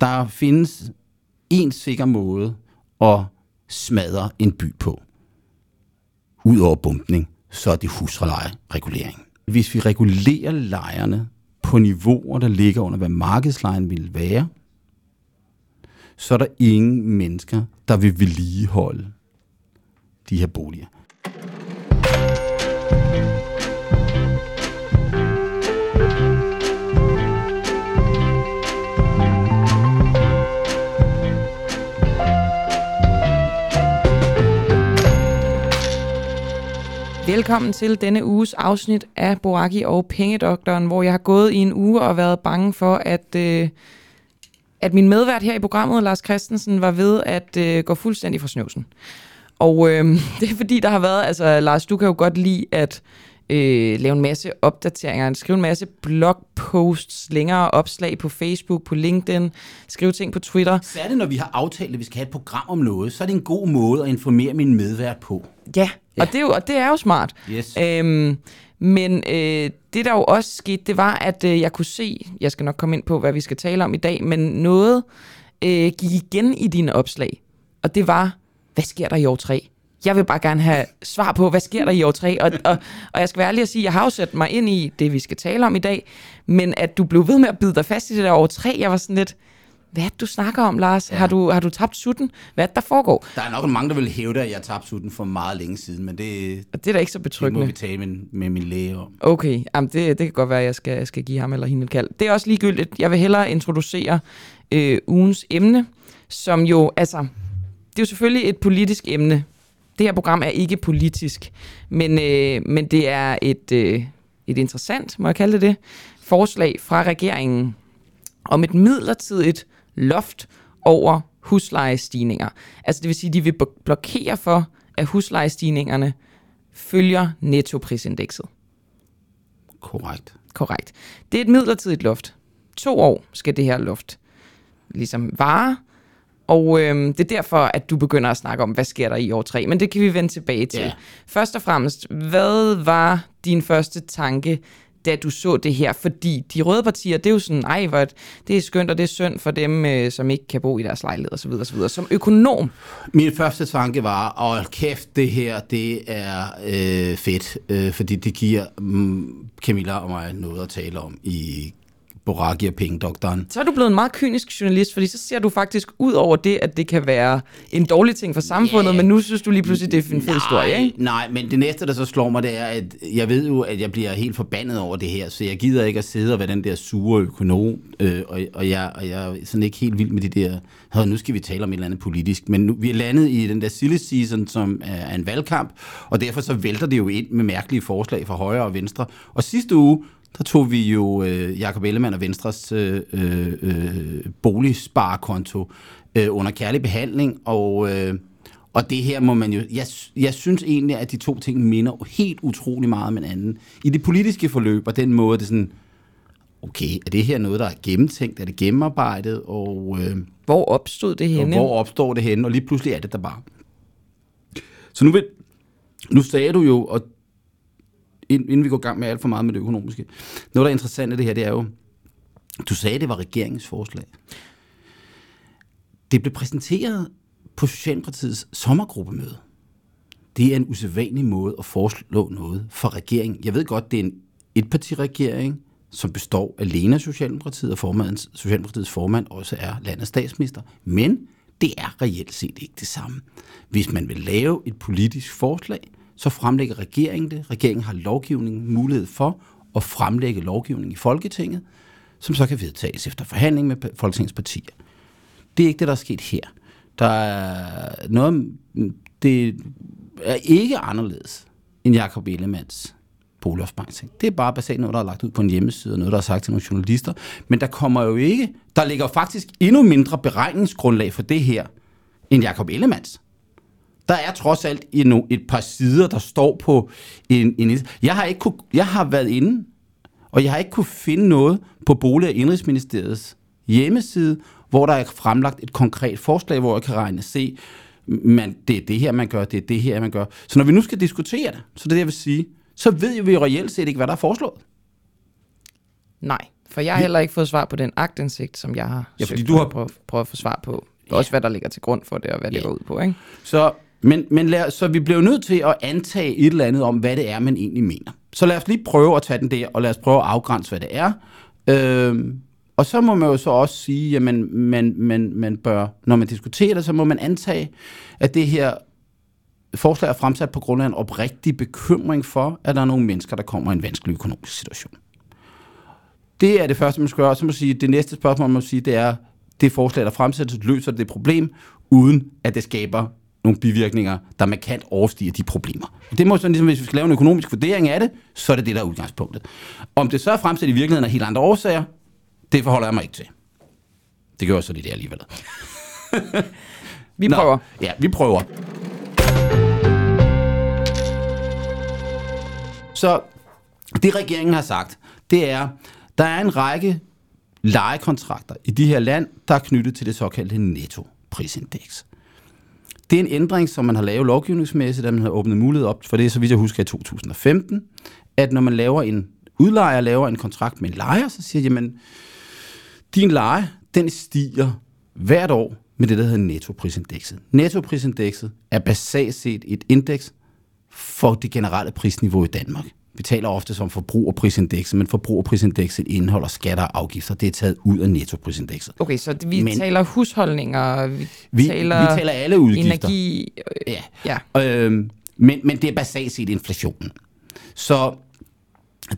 Der findes en sikker måde at smadre en by på. Udover bumpning, så er det huslejeregulering. Hvis vi regulerer lejerne på niveauer, der ligger under, hvad markedslejen ville være, så er der ingen mennesker, der vil vedligeholde de her boliger. Velkommen til denne uges afsnit af Boraki og Pengedoktoren, hvor jeg har gået i en uge og været bange for, at, øh, at min medvært her i programmet, Lars Christensen, var ved at øh, gå fuldstændig fra snøvsen. Og øh, det er fordi, der har været, altså Lars, du kan jo godt lide at øh, lave en masse opdateringer, skrive en masse blogposts, længere opslag på Facebook, på LinkedIn, skrive ting på Twitter. Særligt når vi har aftalt, at vi skal have et program om noget, så er det en god måde at informere min medvært på. Ja, ja. Og, det er jo, og det er jo smart. Yes. Øhm, men øh, det der jo også skete, det var, at øh, jeg kunne se, jeg skal nok komme ind på, hvad vi skal tale om i dag, men noget øh, gik igen i dine opslag. Og det var, hvad sker der i år 3? Jeg vil bare gerne have svar på, hvad sker der i år 3? Og, og, og jeg skal være ærlig at sige, jeg har jo sat mig ind i det, vi skal tale om i dag, men at du blev ved med at bide dig fast i det der år 3, jeg var sådan lidt, hvad er det, du snakker om, Lars? Ja. Har, du, har du tabt sutten? Hvad er det, der foregår? Der er nok mange, der vil hævde, at jeg tabte sutten for meget længe siden, men det, og det er da ikke så betryggende. det må vi tale med, med min læge om. Okay, Jamen, det, det kan godt være, at jeg skal, skal give ham eller hende et kald. Det er også ligegyldigt. Jeg vil hellere introducere øh, ugens emne, som jo, altså, det er jo selvfølgelig et politisk emne. Det her program er ikke politisk, men, øh, men det er et, øh, et interessant, må jeg kalde det det, forslag fra regeringen om et midlertidigt loft over huslejestigninger. Altså det vil sige, at de vil blokere for, at huslejestigningerne følger nettoprisindekset. Korrekt. Korrekt. Det er et midlertidigt loft. To år skal det her loft ligesom vare, og øhm, det er derfor, at du begynder at snakke om, hvad sker der i år 3. Men det kan vi vende tilbage til. Ja. Først og fremmest, hvad var din første tanke, da du så det her? Fordi de røde partier, det er jo sådan, ej, hvor det er skønt, og det er synd for dem, øh, som ikke kan bo i deres lejlighed osv. osv. Som økonom. Min første tanke var, åh kæft, det her, det er øh, fedt, øh, fordi det giver mm, Camilla og mig noget at tale om i Boraki og Pengedoktoren. Så er du blevet en meget kynisk journalist, fordi så ser du faktisk ud over det, at det kan være en dårlig ting for samfundet, yeah. men nu synes du lige pludselig, det er en fed historie, ikke? Nej, men det næste, der så slår mig, det er, at jeg ved jo, at jeg bliver helt forbandet over det her, så jeg gider ikke at sidde og være den der sure økonom, øh, og, og, jeg, og jeg er sådan ikke helt vild med de der, nu skal vi tale om et eller andet politisk, men nu, vi er landet i den der silly season, som er en valgkamp, og derfor så vælter det jo ind med mærkelige forslag fra højre og venstre. Og sidste uge, der tog vi jo øh, Jakob Ellemann og Venstres øh, øh, boligsparekonto øh, under kærlig behandling, og, øh, og det her må man jo... Jeg, jeg synes egentlig, at de to ting minder helt utrolig meget om hinanden. I det politiske forløb, og den måde, det sådan... Okay, er det her noget, der er gennemtænkt? Er det gennemarbejdet? Og, øh, hvor opstod det henne? hvor opstår det henne? Og lige pludselig er det der bare. Så nu, vil, nu sagde du jo, og inden vi går i gang med alt for meget med det økonomiske. Noget, der er interessant i det her, det er jo, du sagde, det var regeringens forslag. Det blev præsenteret på Socialdemokratiets sommergruppemøde. Det er en usædvanlig måde at foreslå noget for regeringen. Jeg ved godt, det er en etpartiregering, som består alene af Socialdemokratiet, og formandens, Socialdemokratiets formand også er landets statsminister. Men det er reelt set ikke det samme. Hvis man vil lave et politisk forslag, så fremlægger regeringen det. Regeringen har lovgivning mulighed for at fremlægge lovgivning i Folketinget, som så kan vedtages efter forhandling med Folketingets partier. Det er ikke det, der er sket her. Der er noget, det er ikke anderledes end Jacob Ellemanns boligopsparing. Det er bare basalt noget, der er lagt ud på en hjemmeside, og noget, der er sagt til nogle journalister. Men der kommer jo ikke, der ligger faktisk endnu mindre beregningsgrundlag for det her, end Jacob Ellemanns. Der er trods alt et par sider, der står på en... en jeg, har ikke kunne, jeg har været inde, og jeg har ikke kunne finde noget på Bolig- og Indrigsministeriets hjemmeside, hvor der er fremlagt et konkret forslag, hvor jeg kan regne se, man, det er det her, man gør, det er det her, man gør. Så når vi nu skal diskutere det, så det er det, jeg vil sige, så ved vi jo reelt set ikke, hvad der er foreslået. Nej, For jeg har heller ikke fået svar på den agtindsigt, som jeg har Ja, fordi du har- at prøve, prøve at få svar på. Også hvad der ligger til grund for det, og hvad det Ja. går ud på, ikke? Så, men, men lad, så vi bliver nødt til at antage et eller andet om, hvad det er, man egentlig mener. Så lad os lige prøve at tage den der, og lad os prøve at afgrænse, hvad det er. Øhm, og så må man jo så også sige, jamen, man, man, man bør, når man diskuterer det, så må man antage, at det her forslag er fremsat på grund af en oprigtig bekymring for, at der er nogle mennesker, der kommer i en vanskelig økonomisk situation. Det er det første, man skal gøre. Så må sige, det næste spørgsmål, man må sige, det er, det forslag, der fremsættes, løser det problem, uden at det skaber nogle bivirkninger, der markant overstiger de problemer. Det må sådan ligesom, hvis vi skal lave en økonomisk vurdering af det, så er det det, der er udgangspunktet. Om det så er fremsat i virkeligheden af helt andre årsager, det forholder jeg mig ikke til. Det gør jeg så lidt alligevel. Vi Nå, prøver. Ja, vi prøver. Så det regeringen har sagt, det er, der er en række lejekontrakter i de her land, der er knyttet til det såkaldte nettoprisindeks. Det er en ændring, som man har lavet lovgivningsmæssigt, da man har åbnet mulighed op for det, så vidt jeg husker i 2015, at når man laver en udlejer laver en kontrakt med en lejer, så siger jamen, din leje, den stiger hvert år med det, der hedder nettoprisindekset. Nettoprisindekset er basalt set et indeks for det generelle prisniveau i Danmark. Vi taler ofte som forbrugerprisindekset, men forbrugerprisindekset indeholder skatter og afgifter. Det er taget ud af nettoprisindekset. Okay, så vi Men, taler husholdninger, vi, Vi, taler, vi taler alle udgifter. energi. øh, Ja. Ja, Øhm, men, men det er basalt set inflationen. Så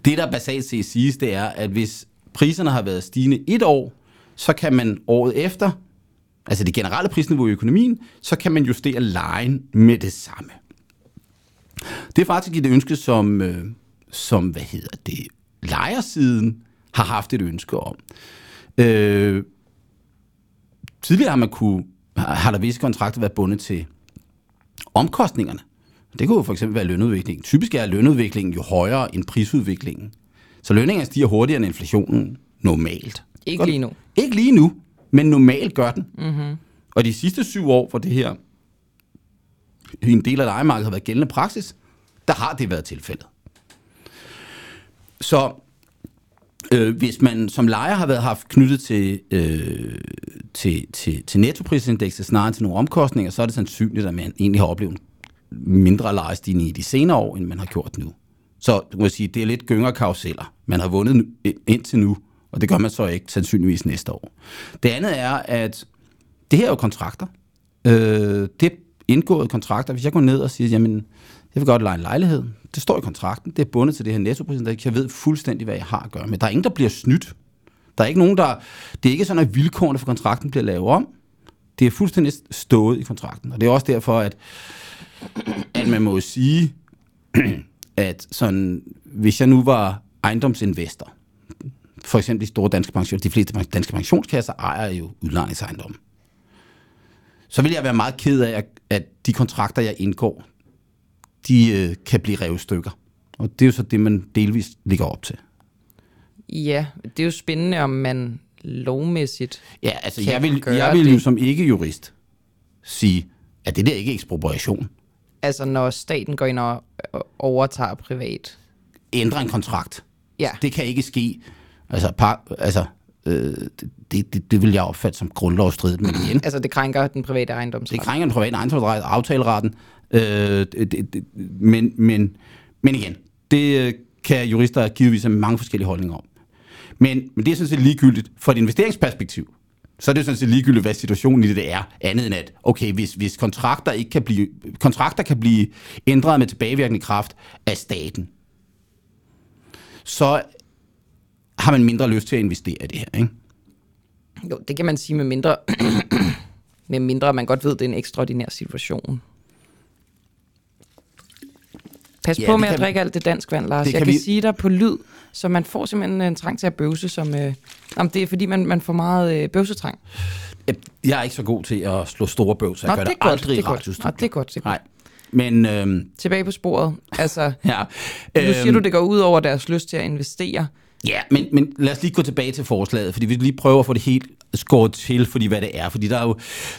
det, der basalt set siges, det er, at hvis priserne har været stigende et år, så kan man året efter, altså det generelle prisniveau i økonomien, så kan man justere lejen med det samme. Det er faktisk et ønske, som, øh, som hvad hedder det, lejersiden har haft et ønske om. Øh, tidligere har man kunne, har, der visse kontrakter været bundet til omkostningerne. Det kunne jo for eksempel være lønudviklingen. Typisk er lønudviklingen jo højere end prisudviklingen. Så lønningerne stiger hurtigere end inflationen normalt. ikke Godt. lige nu. Ikke lige nu, men normalt gør den. Mm-hmm. Og de sidste syv år, hvor det her i en del af lejemarkedet har været gældende praksis, der har det været tilfældet. Så øh, hvis man som lejer har været haft knyttet til, øh, til, til, til nettoprisindekset snarere end til nogle omkostninger, så er det sandsynligt, at man egentlig har oplevet mindre lejestigning i de senere år, end man har gjort nu. Så du må sige, det er lidt gynger karuseller. Man har vundet indtil nu, og det gør man så ikke sandsynligvis næste år. Det andet er, at det her er jo kontrakter. Øh, det er indgået kontrakter. Hvis jeg går ned og siger, jamen, jeg vil godt lege en lejlighed. Det står i kontrakten. Det er bundet til det her nettoprisindeks. Jeg ved fuldstændig, hvad jeg har at gøre med. Der er ingen, der bliver snydt. Der er ikke nogen, der... Det er ikke sådan, at vilkårene for kontrakten bliver lavet om. Det er fuldstændig stået i kontrakten. Og det er også derfor, at, at man må sige, at sådan, hvis jeg nu var ejendomsinvestor, for eksempel de store danske pensioner, de fleste danske pensionskasser ejer jo udlejningsejendomme. Så vil jeg være meget ked af, at de kontrakter, jeg indgår, de øh, kan blive revet stykker. Og det er jo så det, man delvis ligger op til. Ja, det er jo spændende, om man lovmæssigt... Ja, altså Kan jeg vil, jeg vil jo det. som ikke-jurist sige, at det der ikke er ekspropriation. Altså, når staten går ind og overtager privat. Ændre en kontrakt. Ja, Det kan ikke ske. Altså, par, altså øh, det, det, det vil jeg opfatte som grundlovsstridigt, men igen, altså det krænker den private ejendomsret. det krænker den private ejendomsret, aftaleretten, øh, det, det, det, men, men, men igen, det øh, kan jurister givetvis have mange forskellige holdninger om. Men, men det er sådan set ligegyldigt for et investeringsperspektiv. Så er det sådan set ligegyldigt, hvad situationen i det er, andet end at, okay, hvis, hvis kontrakter, ikke kan blive, kontrakter kan blive ændret med tilbagevirkende kraft af staten, så har man mindre lyst til at investere i det her, ikke? Jo, det kan man sige med mindre, med mindre man godt ved, det er en ekstraordinær situation. Pas Ja, på med at drikke alt det dansk vand, Lars. det Jeg kan kan vi- sige dig på lyd, så man får simpelthen en trang til at bøvse, som... Øh, jamen, det er fordi, man, man får meget øh, bøvsetrang. Jeg- er ikke så god til at slå store bøv, så jeg Nå, gør det det, er godt, aldrig det er godt. Nå, det er godt, det er. Nej, men øhm, Tilbage på sporet. Altså, ja. nu siger du, det går ud over deres lyst til at investere. Ja, men, men lad os lige gå tilbage til forslaget, fordi vi lige prøver at få det helt skåret til, fordi hvad det er. Fordi der er jo,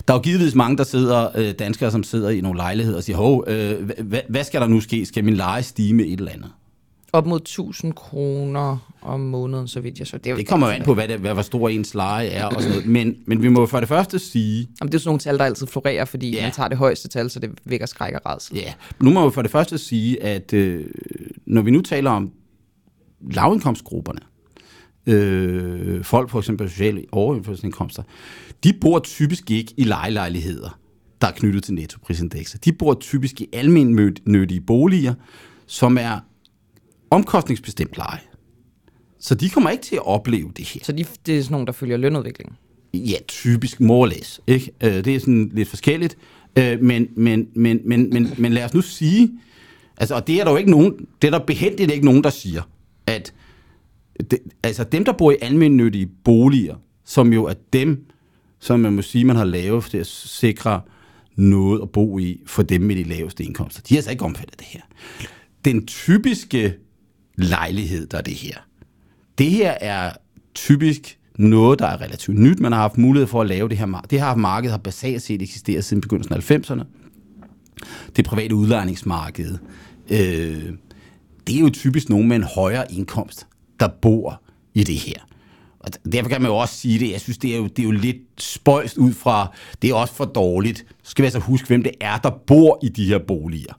der er jo givetvis mange, der sidder, øh, danskere, som sidder i nogle lejligheder og siger, hov, øh, hvad, hvad skal der nu ske? Skal min leje stige med et eller andet? Op mod 1000 kroner om måneden, så vidt jeg så. Det, det kommer jo an på, hvad, det, hvad, hvor stor ens leje er og sådan noget. Men, men vi må for det første sige... Jamen, det er sådan nogle tal, der altid florerer, fordi ja. man tager det højeste tal, så det vækker skræk og redsel. Ja, nu må vi for det første sige, at øh, når vi nu taler om lavindkomstgrupperne, øh, folk for eksempel sociale overindførselsindkomster, de bor typisk ikke i lejelejligheder, der er knyttet til nettoprisindekset. De bor typisk i almennyttige boliger, som er omkostningsbestemt leje. Så de kommer ikke til at opleve det her. Så de, det er sådan nogle, der følger lønudviklingen? Ja, typisk morlæs. Ikke? Øh, det er sådan lidt forskelligt. Øh, men, men, men, men, men, men lad os nu sige, altså, og det er der jo ikke nogen, det er der behendigt ikke nogen, der siger, at det, altså dem, der bor i almindelige boliger, som jo er dem, som man må sige, man har lavet til at sikre noget at bo i for dem med de laveste indkomster. De er altså ikke omfattet af det her. Den typiske lejlighed, der er det her, det her er typisk noget, der er relativt nyt. Man har haft mulighed for at lave det her. Det her marked har basalt set eksisteret siden begyndelsen af 90'erne. Det private udlejningsmarked. Øh, det er jo typisk nogen med en højere indkomst, der bor i det her. Og derfor kan man jo også sige det. Jeg synes, det er jo, det er jo lidt spøjst ud fra, det er også for dårligt. Så skal vi altså huske, hvem det er, der bor i de her boliger.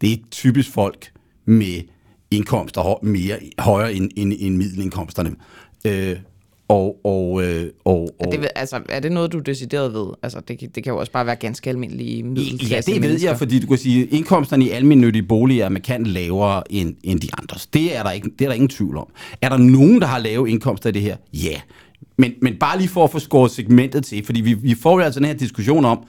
Det er typisk folk med indkomster mere højere end, end, end middelindkomsterne. Øh, og, og, øh, og, og, er, det, altså, er det noget, du decideret ved? Altså, det, det kan jo også bare være ganske almindelige middelklasse Ja, det ved mennesker. jeg, fordi du kan sige, indkomsterne i almindelige boliger er markant lavere end, end de andres. Det er, der ikke, det er der ingen tvivl om. Er der nogen, der har lave indkomster i det her? Ja. Men, men bare lige for at få skåret segmentet til, fordi vi, vi får jo altså den her diskussion om,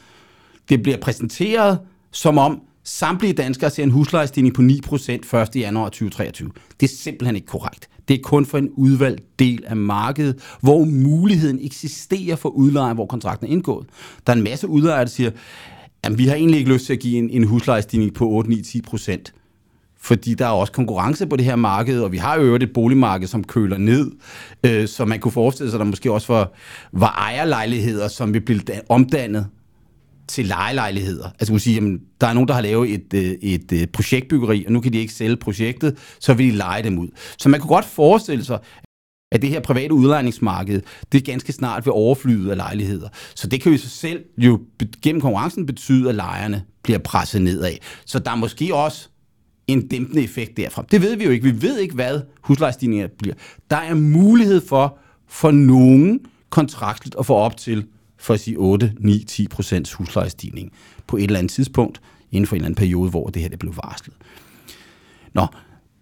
det bliver præsenteret som om, samtlige danskere ser en huslejestigning på 9% 1. januar 2023. Det er simpelthen ikke korrekt. Det er kun for en udvalgt del af markedet, hvor muligheden eksisterer for udlejere, hvor kontrakten er indgået. Der er en masse udlejere, der siger, at vi har egentlig ikke lyst til at give en, en huslejestigning på 8, 9, 10 procent. Fordi der er også konkurrence på det her marked, og vi har jo et boligmarked, som køler ned. Øh, så man kunne forestille sig, at der måske også var, var ejerlejligheder, som vil blive omdannet til lejelejligheder. Altså, man sige, jamen, der er nogen, der har lavet et, øh, et, et projektbyggeri, og nu kan de ikke sælge projektet, så vil de lege dem ud. Så man kunne godt forestille sig, at det her private udlejningsmarked, det er ganske snart ved overflyde af lejligheder. Så det kan jo sig selv jo gennem konkurrencen betyde, at lejerne bliver presset nedad. Så der er måske også en dæmpende effekt derfra. Det ved vi jo ikke. Vi ved ikke, hvad huslejestigninger bliver. Der er mulighed for, for nogen kontraktligt at få op til for at sige 8, 9, 10 procents huslejestigning på et eller andet tidspunkt inden for en eller anden periode, hvor det her det blev varslet. Nå,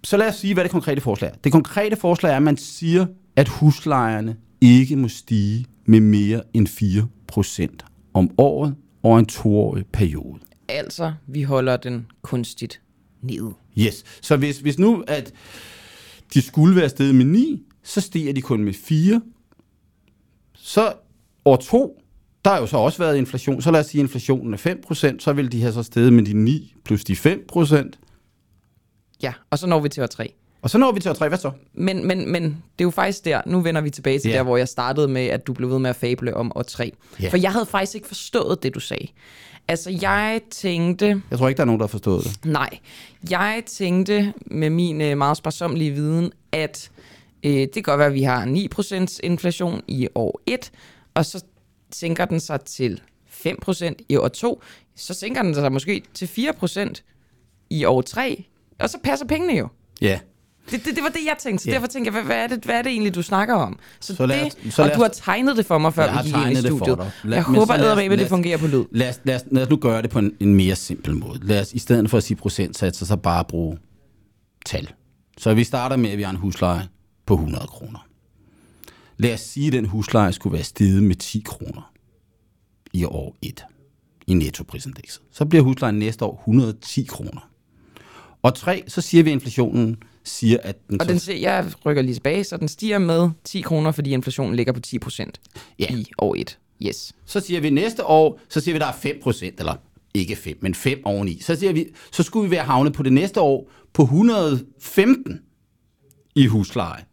så lad os sige, hvad det konkrete forslag er. Det konkrete forslag er, at man siger, at huslejerne ikke må stige med mere end 4 procent om året over en toårig periode. Altså, vi holder den kunstigt ned. Yes. Så hvis, hvis nu, at de skulle være stedet med 9, så stiger de kun med 4. Så år to, der har jo så også været inflation. Så lad os sige, at inflationen er 5%, så vil de have så steget med de 9 plus de 5%. Ja, og så når vi til år 3. Og så når vi til år 3, hvad så? Men, men, men det er jo faktisk der, nu vender vi tilbage til ja. der, hvor jeg startede med, at du blev ved med at fable om år 3. Ja. For jeg havde faktisk ikke forstået det, du sagde. Altså, jeg tænkte... Jeg tror ikke, der er nogen, der har forstået det. Nej. Jeg tænkte med min øh, meget sparsomlige viden, at øh, det kan godt være, at vi har 9% inflation i år 1, og så sænker den sig til 5% i år 2, så sænker den sig måske til 4% i år 3, og så passer pengene jo. Ja. Det, det, det var det, jeg tænkte. Så yeah. derfor tænkte jeg, hvad, hvad, er det, hvad er det egentlig, du snakker om? Så, så lad det, så og du har tegnet det for mig, før vi gik ind i studiet. Lad, jeg håber, at det fungerer på lyd. Lad os, lad, os, lad os nu gøre det på en, en mere simpel måde. Lad os i stedet for at sige procentsatser, så bare bruge tal. Så vi starter med, at vi har en husleje på 100 kroner. Lad os sige, at den husleje skulle være steget med 10 kroner i år 1 i nettoprisindekset. Så bliver huslejen næste år 110 kroner. Og tre, så siger vi, at inflationen siger, at den... Og den siger, jeg rykker lige tilbage, så den stiger med 10 kroner, fordi inflationen ligger på 10 procent ja. i år 1. Yes. Så siger vi næste år, så siger vi, at der er 5 procent, eller ikke 5, men 5 oveni. Så, siger vi, så skulle vi være havnet på det næste år på 115 i husleje.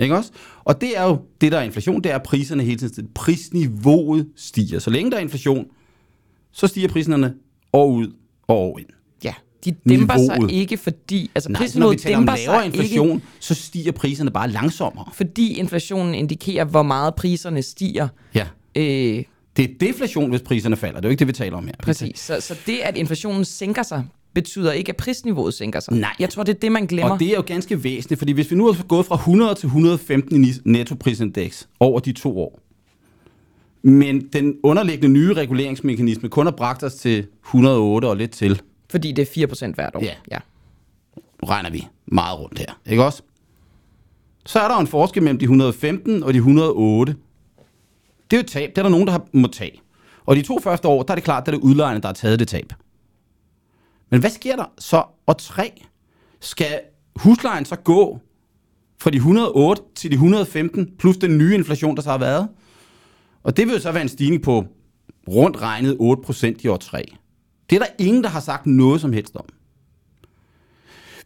Ikke også? Og det er jo det, der er inflation, det er, at priserne hele tiden Prisniveauet stiger. Så længe der er inflation, så stiger priserne år ud og år ind. Ja. De dæmper Niveauet. sig ikke, fordi... Altså Nej, når vi taler om lavere inflation, ikke, så stiger priserne bare langsommere. fordi inflationen indikerer, hvor meget priserne stiger. Ja. Øh, Det er deflation, hvis priserne falder. Det er jo ikke det, vi taler om her. præcis. Så, så det, at inflationen sænker sig, betyder ikke, at prisniveauet sænker sig. Nej. Jeg tror, det er det, man glemmer. Og det er jo ganske væsentligt, fordi hvis vi nu har gået fra 100 til 115 i nettoprisindeks over de to år, men den underliggende nye reguleringsmekanisme kun har bragt os til 108 og lidt til, Fordi det er 4% hvert år. Ja. ja. regner vi meget rundt her, ikke også? Så er der jo en forskel mellem de 115 og de 108. Det er jo et tab, det er der nogen, der har, må tage. Og de to første år, der er det klart, at det er udlejerne, der har taget det tab. Men hvad sker der så år 3? Skal huslejen så gå fra de 108 til de 115, plus den nye inflation, der så har været? Og det vil jo så være en stigning på rundt regnet 8% i år 3. Det er der ingen, der har sagt noget som helst om.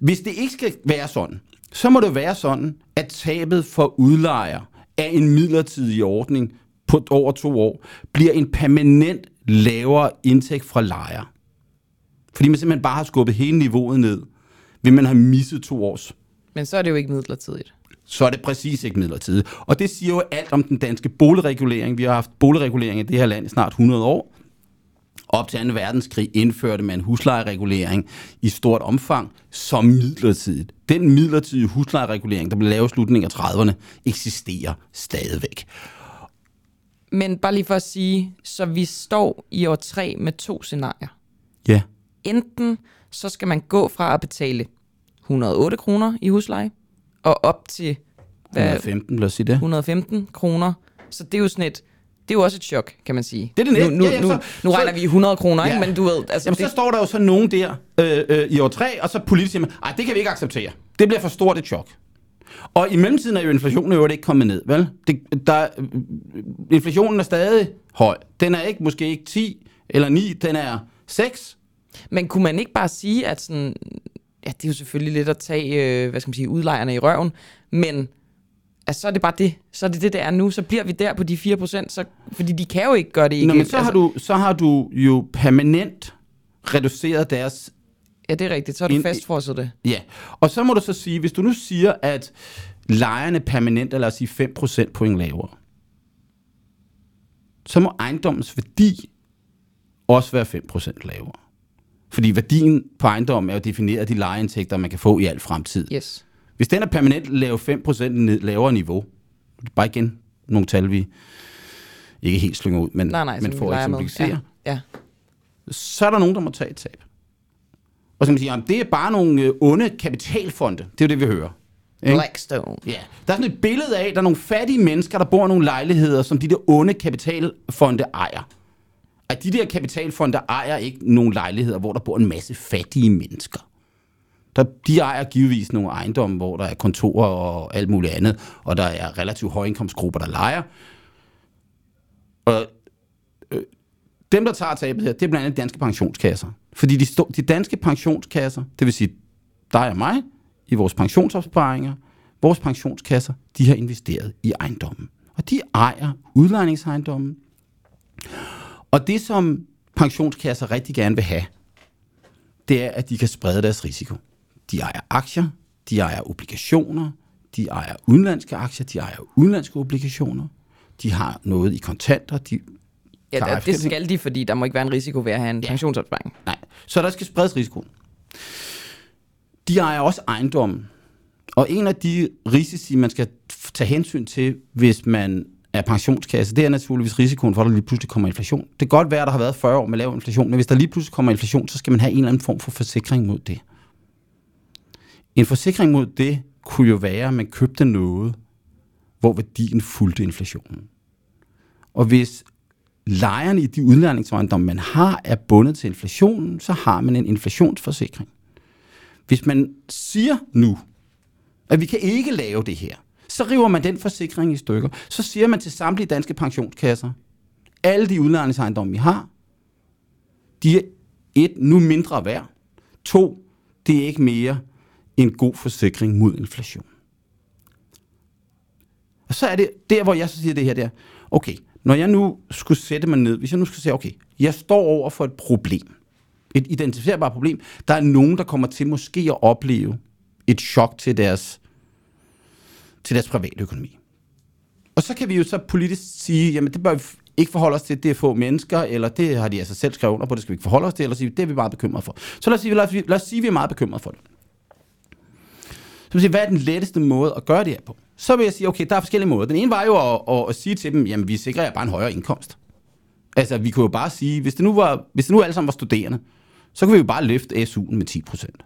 Hvis det ikke skal være sådan, så må det være sådan, at tabet for udlejer af en midlertidig ordning på over to år bliver en permanent lavere indtægt fra lejer. Fordi man simpelthen bare har skubbet hele niveauet ned, vil man have misset to års Men så er det jo ikke midlertidigt. så er det præcis ikke midlertidigt. Og det siger jo alt om den danske boligregulering. Vi har haft boligregulering i det her land i snart 100 år. Op til 2. verdenskrig indførte man huslejeregulering i stort omfang som midlertidigt. Den midlertidige huslejeregulering, der blev lavet i slutningen af 30'erne, eksisterer stadigvæk. Men bare lige for at sige, så vi står i år 3 med to scenarier. Ja. Enten så skal man gå fra at betale 108 kroner i husleje, og op til hvad, 115, lad os sige det. 115 kroner. Så det er jo sådan et, det er jo også et chok, kan man sige. Det er det næste. Nu, nu, Ja, ja, nu, så- nu så- regner vi i 100 kroner, Ja. ikke? men du ved... Altså, Jamen, det, så står der jo så nogen der øh, øh, i år 3, og så politisk siger man, ej, det kan vi ikke acceptere. Det bliver for stort et chok. Og i mellemtiden er jo inflationen jo ikke kommet ned, vel? Det, der, øh, inflationen er stadig høj. Den er ikke måske ikke 10 eller 9, den er 6. Men kunne man ikke bare sige, at sådan... Ja, det er jo selvfølgelig lidt at tage, øh, hvad skal man sige, udlejerne i røven, men altså, så er det bare det. Så er det det, det er nu. Så bliver vi der på de 4 procent, så, fordi de kan jo ikke gøre det ikke. Nå, men så har, du, så har du jo permanent reduceret deres... Ja, det er rigtigt. Så har du fastfrosset det. Ja, og så må du så sige, hvis du nu siger, at lejerne permanent er, lad os sige, 5% point lavere, så må ejendommens værdi også være 5% lavere. Fordi værdien på ejendommen er jo defineret af de lejeindtægter, man kan få i al fremtid. Yes. Hvis den er permanent lavet 5% ned, lavere niveau, det er bare igen nogle tal, vi ikke helt slynger ud, men, Nej, nej, men at med. eksemplificere, Ja. ja. så er der nogen, der må tage et tab. Og så kan man sige, jamen, det er bare nogle øh, onde kapitalfonde. Det er jo det, vi hører. Ikke? Blackstone. Ja. Der er sådan et billede af, at der er nogle fattige mennesker, der bor i nogle lejligheder, som de der onde kapitalfonde ejer. At de der kapitalfonde ejer ikke nogle lejligheder, hvor der bor en masse fattige mennesker. Der, de ejer givetvis nogle ejendomme, hvor der er kontorer og alt muligt andet, og der er relativt høje indkomstgrupper, der lejer. Og øh, dem, der tager tabet her, det er blandt andet danske pensionskasser. Fordi de, de danske pensionskasser, det vil sige dig og mig, i vores pensionsopsparinger, vores pensionskasser, de har investeret i ejendommen. Og de ejer udlejningsejendommen. Og det, som pensionskasser rigtig gerne vil have, det er, at de kan sprede deres risiko. De ejer aktier, de ejer obligationer, de ejer udenlandske aktier, de ejer udenlandske obligationer, de har noget i kontanter, de Ja, det, det skal de, fordi der må ikke være en risiko ved at have en Ja. pensionsopsparing. Nej, så der skal spredes risikoen. De ejer også ejendommen. Og en af de risici, man skal tage hensyn til, hvis man er pensionskasse, det er naturligvis risikoen for, at der lige pludselig kommer inflation. Det kan godt være, at der har været 40 år med lav inflation, men hvis der lige pludselig kommer inflation, så skal man have en eller anden form for forsikring mod det. En forsikring mod det kunne jo være, at man købte noget, hvor værdien fulgte inflationen. Og hvis lejerne i de udlejningsejendomme, man har, er bundet til inflationen, så har man en inflationsforsikring. Hvis man siger nu, at vi kan ikke lave det her, så river man den forsikring i stykker. Så siger man til samtlige danske pensionskasser, alle de udlejningsejendomme, vi har, de er et, nu mindre værd. To, det er ikke mere en god forsikring mod inflation. Og så er det der, hvor jeg så siger det her der. Okay, når jeg nu skulle sætte mig ned, hvis jeg nu skulle sige, okay, jeg står over for et problem. Et identificerbart problem. Der er nogen, der kommer til måske at opleve et chok til deres, til deres private økonomi. Og så kan vi jo så politisk sige, jamen det bør vi ikke forholde os til, det er få mennesker, eller det har de altså selv skrevet under på, det skal vi ikke forholde os til, eller sige, det er vi meget bekymret for. Så lad os sige, lad os, lad os sige vi er meget bekymret for det. Så sige, hvad er den letteste måde at gøre det her på? Så vil jeg sige, okay, der er forskellige måder. Den ene var jo at, at, at sige til dem, jamen vi sikrer jer bare en højere indkomst. Altså, vi kunne jo bare sige, hvis det nu, var, hvis det nu alle sammen var studerende, så kunne vi jo bare løfte SU'en med 10 procent.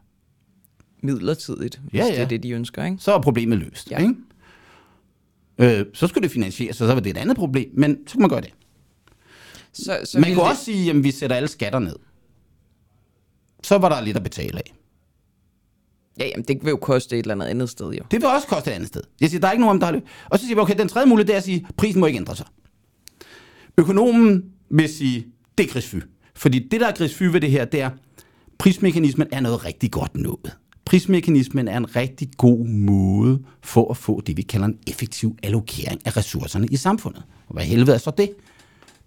Midlertidigt, hvis ja, ja. det er det, de ønsker, ikke? Så er problemet løst. Ja. Ikke? Øh, så skulle det finansieres, og så var det et andet problem, men så kan man gøre det. Så, så Man kunne det- også sige, at vi sætter alle skatter ned. Så var der lidt at betale af. Ja, jamen, det vil jo koste et eller andet andet sted, jo. Det vil også koste et andet sted. Jeg siger, der er ikke nogen, der har det. Og så siger vi, okay, den tredje mulighed, det er at sige, prisen må ikke ændre sig. Økonomen vil sige, det er grisfy. Fordi det, der er grisfy ved det her, det er, prismekanismen er noget rigtig godt noget. Prismekanismen er en rigtig god måde for at få det, vi kalder en effektiv allokering af ressourcerne i samfundet. Og hvad helvede er så det?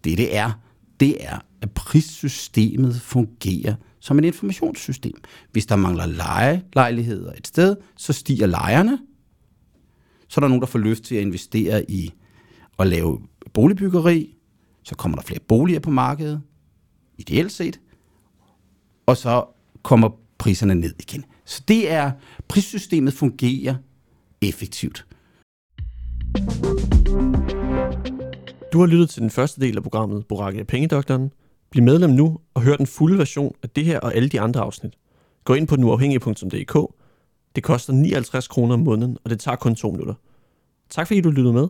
Det, det er, det er, at prissystemet fungerer som et informationssystem. Hvis der mangler lejelejligheder et sted, så stiger lejerne. Så er der nogen, der får lyst til at investere i at lave boligbyggeri. Så kommer der flere boliger på markedet, ideelt set. Og så kommer priserne ned igen. Så det er, prissystemet fungerer effektivt. Du har lyttet til den første del af programmet Borakke af Pengedoktoren. Bliv medlem nu og hør den fulde version af det her og alle de andre afsnit. Gå ind på denuafhængige.dk. Det koster 59 kroner om måneden, og det tager kun to minutter. Tak fordi du lyttede med.